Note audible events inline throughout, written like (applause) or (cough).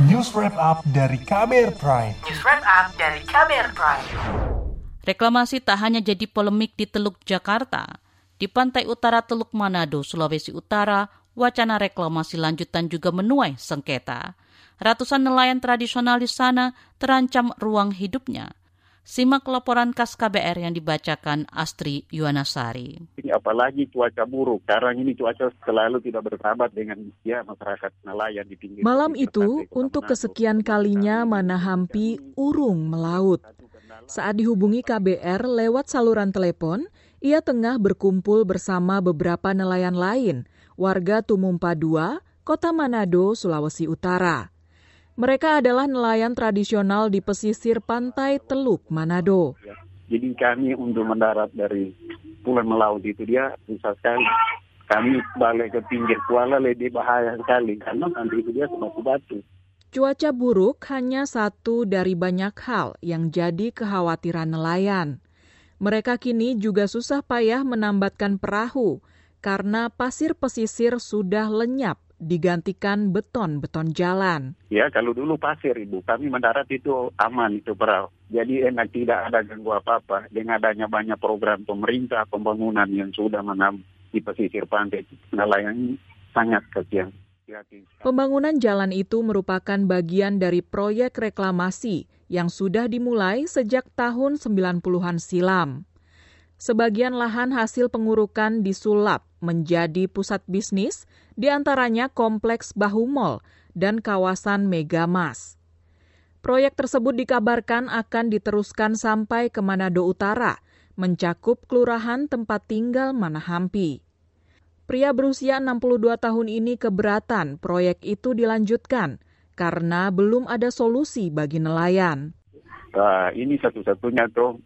News Wrap Up dari KBR Prime. News Wrap Up dari KBR Prime. Reklamasi tak hanya jadi polemik di Teluk Jakarta. Di pantai utara Teluk Manado, Sulawesi Utara, wacana reklamasi lanjutan juga menuai sengketa. Ratusan nelayan tradisional di sana terancam ruang hidupnya. Simak laporan khas KBR yang dibacakan Astri Yuwanasari. Apalagi cuaca buruk. Sekarang ini cuaca selalu tidak bersahabat dengan ya masyarakat nelayan di pinggir. Malam itu, untuk kesekian kalinya Manahampi urung melaut. Saat dihubungi KBR lewat saluran telepon, ia tengah berkumpul bersama beberapa nelayan lain, warga Tumumpa II, Kota Manado, Sulawesi Utara. Mereka adalah nelayan tradisional di pesisir pantai Teluk Manado. Ya, jadi kami untuk mendarat dari Pulau Melaut itu dia susah sekali. Kami balik ke pinggir Kuala lebih bahaya sekali karena nanti itu dia batu-batu. Cuaca buruk hanya satu dari banyak hal yang jadi kekhawatiran nelayan. Mereka kini juga susah payah menambatkan perahu karena pasir pesisir sudah lenyap digantikan beton-beton jalan. Ya, kalau dulu pasir, Ibu. Kami mendarat itu aman itu perahu. Jadi enak tidak ada ganggu apa-apa. Dengan adanya banyak program pemerintah pembangunan yang sudah menam di pesisir pantai, nelayan sangat kecil. Pembangunan jalan itu merupakan bagian dari proyek reklamasi yang sudah dimulai sejak tahun 90-an silam. Sebagian lahan hasil pengurukan disulap menjadi pusat bisnis, di antaranya Kompleks Bahu Mall dan kawasan Megamas. Proyek tersebut dikabarkan akan diteruskan sampai ke Manado Utara, mencakup kelurahan tempat tinggal Manahampi. Pria berusia 62 tahun ini keberatan proyek itu dilanjutkan karena belum ada solusi bagi nelayan. Nah, ini satu-satunya tuh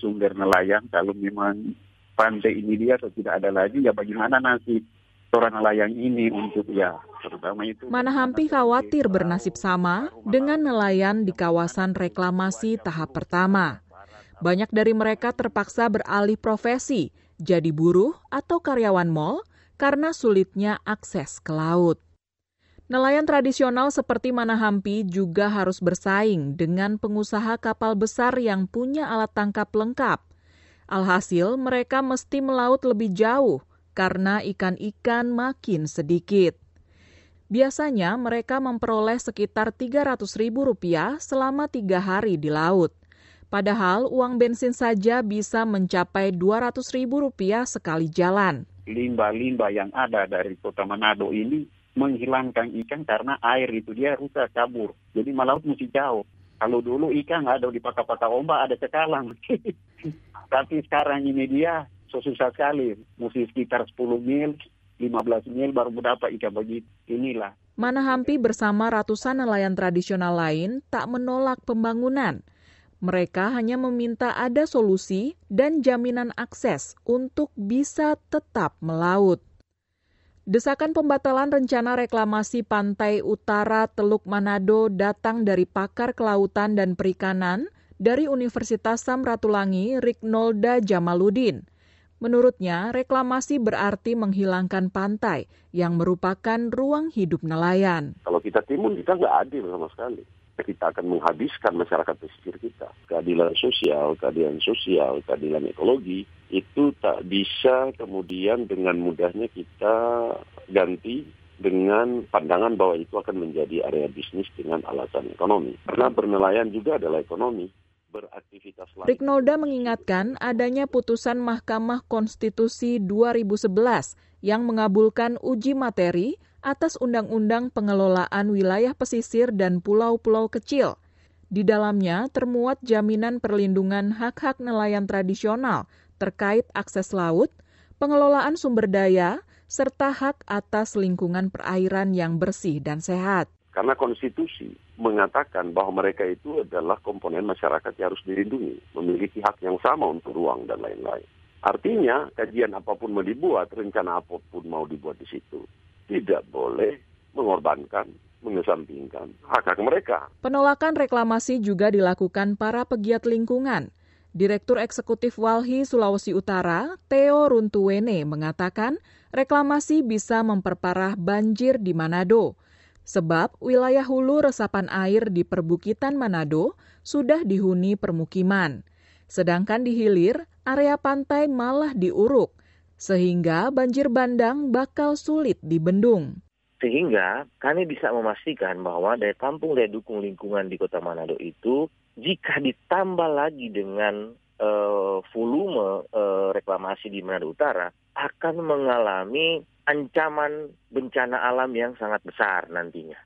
sumber nelayan kalau memang pantai ini dia atau tidak ada lagi ya bagaimana nasib seorang nelayan ini untuk ya terutama itu. Manahampi khawatir bernasib sama dengan nelayan di kawasan reklamasi tahap pertama. Banyak dari mereka terpaksa beralih profesi, jadi buruh atau karyawan mal karena sulitnya akses ke laut. Nelayan tradisional seperti Manahampi juga harus bersaing dengan pengusaha kapal besar yang punya alat tangkap lengkap. Alhasil, mereka mesti melaut lebih jauh karena ikan-ikan makin sedikit. Biasanya mereka memperoleh sekitar Rp300.000 selama tiga hari di laut. Padahal uang bensin saja bisa mencapai Rp200.000 sekali jalan. Limbah-limbah yang ada dari kota Manado ini menghilangkan ikan karena air itu dia rusak kabur. Jadi melaut mesti jauh. Kalau dulu ikan ada di pakar-pakar ombak ada cekalang. (laughs) Tapi sekarang ini dia susah sekali. Mesti sekitar 10 mil, 15 mil baru mendapat ikan begitu. Inilah. Manahampi bersama ratusan nelayan tradisional lain tak menolak pembangunan. Mereka hanya meminta ada solusi dan jaminan akses untuk bisa tetap melaut. Desakan pembatalan rencana reklamasi pantai utara Teluk Manado datang dari pakar kelautan dan perikanan dari Universitas Samratulangi Riknolda Jamaludin. Menurutnya, reklamasi berarti menghilangkan pantai yang merupakan ruang hidup nelayan. Kalau kita timun, kita nggak adil sama sekali kita akan menghabiskan masyarakat pesisir kita. Keadilan sosial, keadilan sosial, keadilan ekologi itu tak bisa kemudian dengan mudahnya kita ganti dengan pandangan bahwa itu akan menjadi area bisnis dengan alasan ekonomi. Karena bernelayan juga adalah ekonomi. Beraktivitas lain. Riknolda mengingatkan adanya putusan Mahkamah Konstitusi 2011 yang mengabulkan uji materi atas Undang-Undang Pengelolaan Wilayah Pesisir dan Pulau-Pulau Kecil. Di dalamnya termuat jaminan perlindungan hak-hak nelayan tradisional terkait akses laut, pengelolaan sumber daya, serta hak atas lingkungan perairan yang bersih dan sehat. Karena konstitusi mengatakan bahwa mereka itu adalah komponen masyarakat yang harus dilindungi, memiliki hak yang sama untuk ruang dan lain-lain. Artinya, kajian apa pun mau dibuat, rencana apa pun mau dibuat di situ, tidak boleh mengorbankan mengesampingkan hak-hak mereka. Penolakan reklamasi juga dilakukan para pegiat lingkungan. Direktur Eksekutif Walhi Sulawesi Utara, Theo Runtuwene, mengatakan reklamasi bisa memperparah banjir di Manado. Sebab wilayah hulu resapan air di perbukitan Manado sudah dihuni permukiman. Sedangkan di hilir, area pantai malah diuruk, sehingga banjir bandang bakal sulit dibendung. Sehingga kami bisa memastikan bahwa daya tampung daya dukung lingkungan di kota Manado itu jika ditambah lagi dengan uh, volume uh, reklamasi di Manado Utara akan mengalami ancaman bencana alam yang sangat besar nantinya.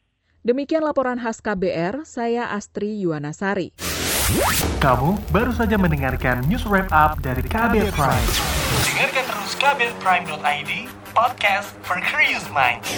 Demikian laporan khas KBR, saya Astri Yuwanasari. Kamu baru saja mendengarkan news wrap up dari KBR Prime. Dengarkan terus kbrprime.id, podcast for curious minds.